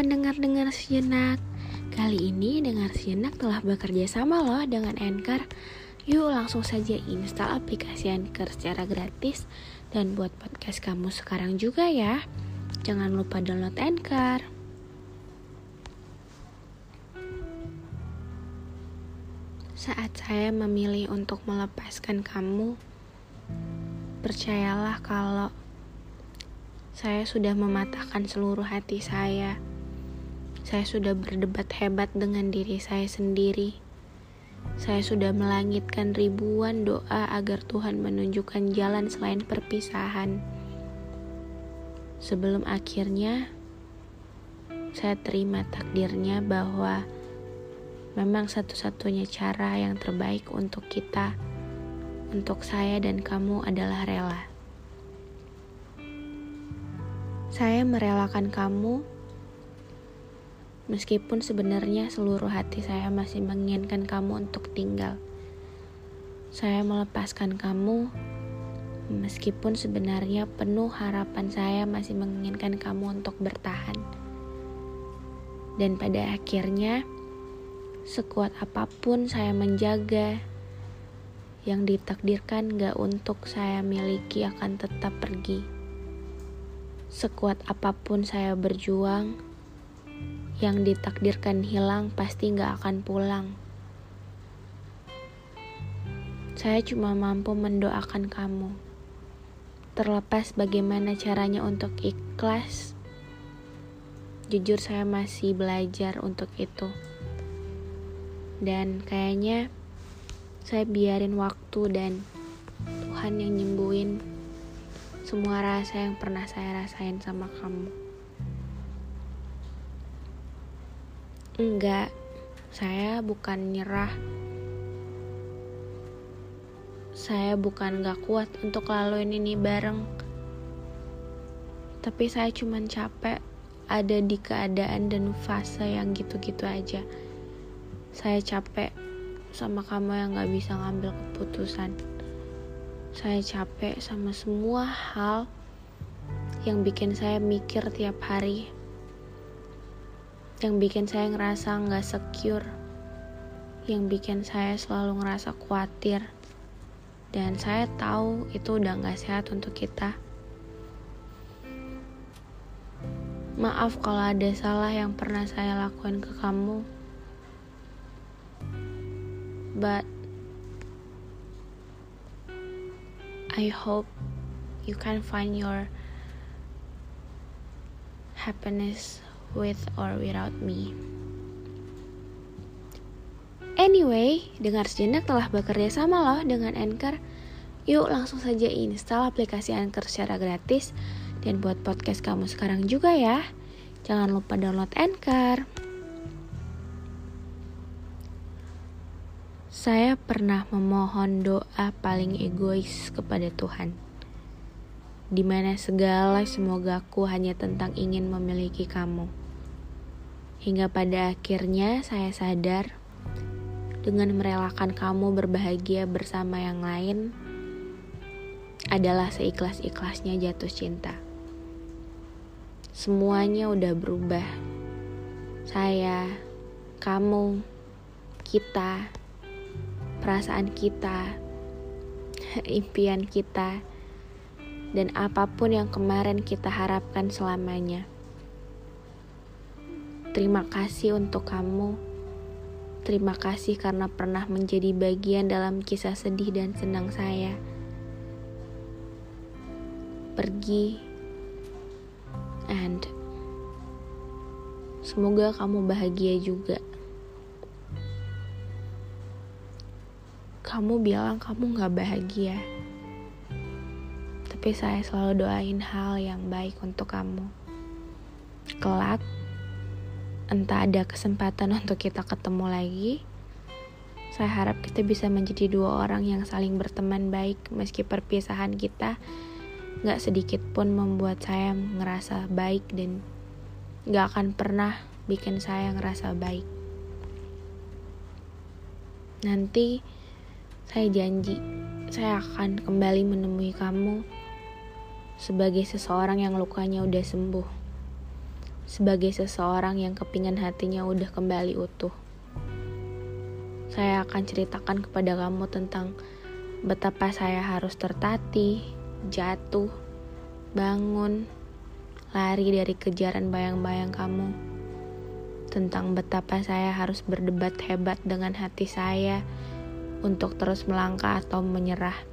Pendengar-dengar sejenak. Kali ini dengar sejenak telah bekerja sama loh dengan Anchor. Yuk langsung saja install aplikasi Anchor secara gratis Dan buat podcast kamu sekarang juga ya. Jangan lupa download Anchor. Saat saya memilih untuk melepaskan kamu Percayalah kalau saya sudah mematahkan seluruh hati saya. Saya sudah berdebat hebat dengan diri saya sendiri. Saya sudah melangitkan ribuan doa agar Tuhan menunjukkan jalan selain perpisahan. Sebelum akhirnya saya terima takdirnya bahwa memang satu-satunya cara yang terbaik untuk kita, untuk saya dan kamu adalah rela. Saya merelakan kamu, meskipun sebenarnya seluruh hati saya masih menginginkan kamu untuk tinggal. Saya melepaskan kamu, meskipun sebenarnya penuh harapan saya masih menginginkan kamu untuk bertahan. Dan pada akhirnya, sekuat apa pun saya menjaga, yang ditakdirkan gak untuk saya miliki akan tetap pergi. Sekuat apa pun saya berjuang, yang ditakdirkan hilang pasti gak akan pulang. Saya cuma mampu mendoakan kamu. Terlepas bagaimana caranya untuk ikhlas, jujur saya masih belajar untuk itu. Dan kayaknya saya biarin waktu dan Tuhan yang nyembuhin semua rasa yang pernah saya rasain sama kamu. Enggak, saya bukan nyerah. Saya bukan gak kuat untuk laluin ini bareng. Tapi saya cuma capek ada di keadaan dan fase yang gitu-gitu aja. Saya capek sama kamu yang gak bisa ngambil keputusan. Saya capek sama semua hal yang bikin saya mikir tiap hari. Yang bikin saya ngerasa nggak secure. Yang bikin saya selalu ngerasa khawatir. Dan saya tahu itu udah nggak sehat untuk kita. Maaf kalau ada salah yang pernah saya lakuin ke kamu. But I hope you can find your happiness with or without me. Anyway, dengar sejenak telah bekerja sama loh dengan Anchor. Yuk langsung saja install aplikasi Anchor secara gratis dan buat podcast kamu sekarang juga ya. Jangan lupa download Anchor. Saya pernah memohon doa paling egois kepada Tuhan, di mana segala semogaku hanya tentang ingin memiliki kamu. Hingga pada akhirnya saya sadar, dengan merelakan kamu berbahagia bersama yang lain, adalah seikhlas-ikhlasnya jatuh cinta. Semuanya udah berubah. Saya, kamu, kita, perasaan kita, impian kita, dan apa pun yang kemarin kita harapkan selamanya. Terima kasih untuk kamu. Terima kasih karena pernah menjadi bagian dalam kisah sedih dan senang saya. Pergi and semoga kamu bahagia juga. Kamu bilang kamu gak bahagia. Tapi saya selalu doain hal yang baik untuk kamu. Kelak, entah ada kesempatan untuk kita ketemu lagi, saya harap kita bisa menjadi dua orang yang saling berteman baik meski perpisahan kita gak sedikit pun membuat saya ngerasa baik dan gak akan pernah bikin saya ngerasa baik. Nanti saya janji, saya akan kembali menemui kamu sebagai seseorang yang lukanya udah sembuh. Sebagai seseorang yang kepingan hatinya udah kembali utuh. Saya akan ceritakan kepada kamu tentang betapa saya harus tertatih, jatuh, bangun, lari dari kejaran bayang-bayang kamu. Tentang betapa saya harus berdebat hebat dengan hati saya untuk terus melangkah atau menyerah.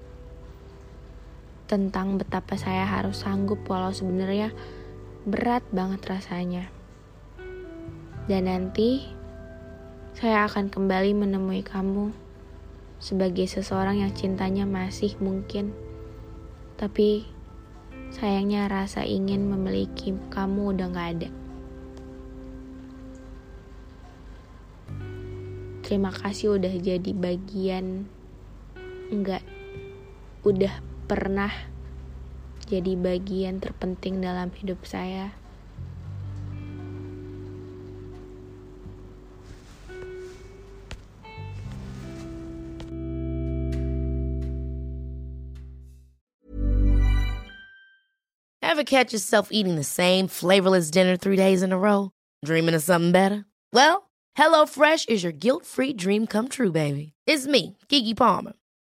Tentang betapa saya harus sanggup walau sebenarnya berat banget rasanya. Dan nanti saya akan kembali menemui kamu sebagai seseorang yang cintanya masih mungkin. Tapi sayangnya rasa ingin memiliki kamu udah gak ada. Terima kasih udah jadi bagian enggak udah pernah jadi bagian terpenting dalam hidup saya. Ever catch yourself eating the same flavorless dinner three days in a row? Dreaming of something better? Well, HelloFresh is your guilt-free dream come true, baby. It's me, Kiki Palmer.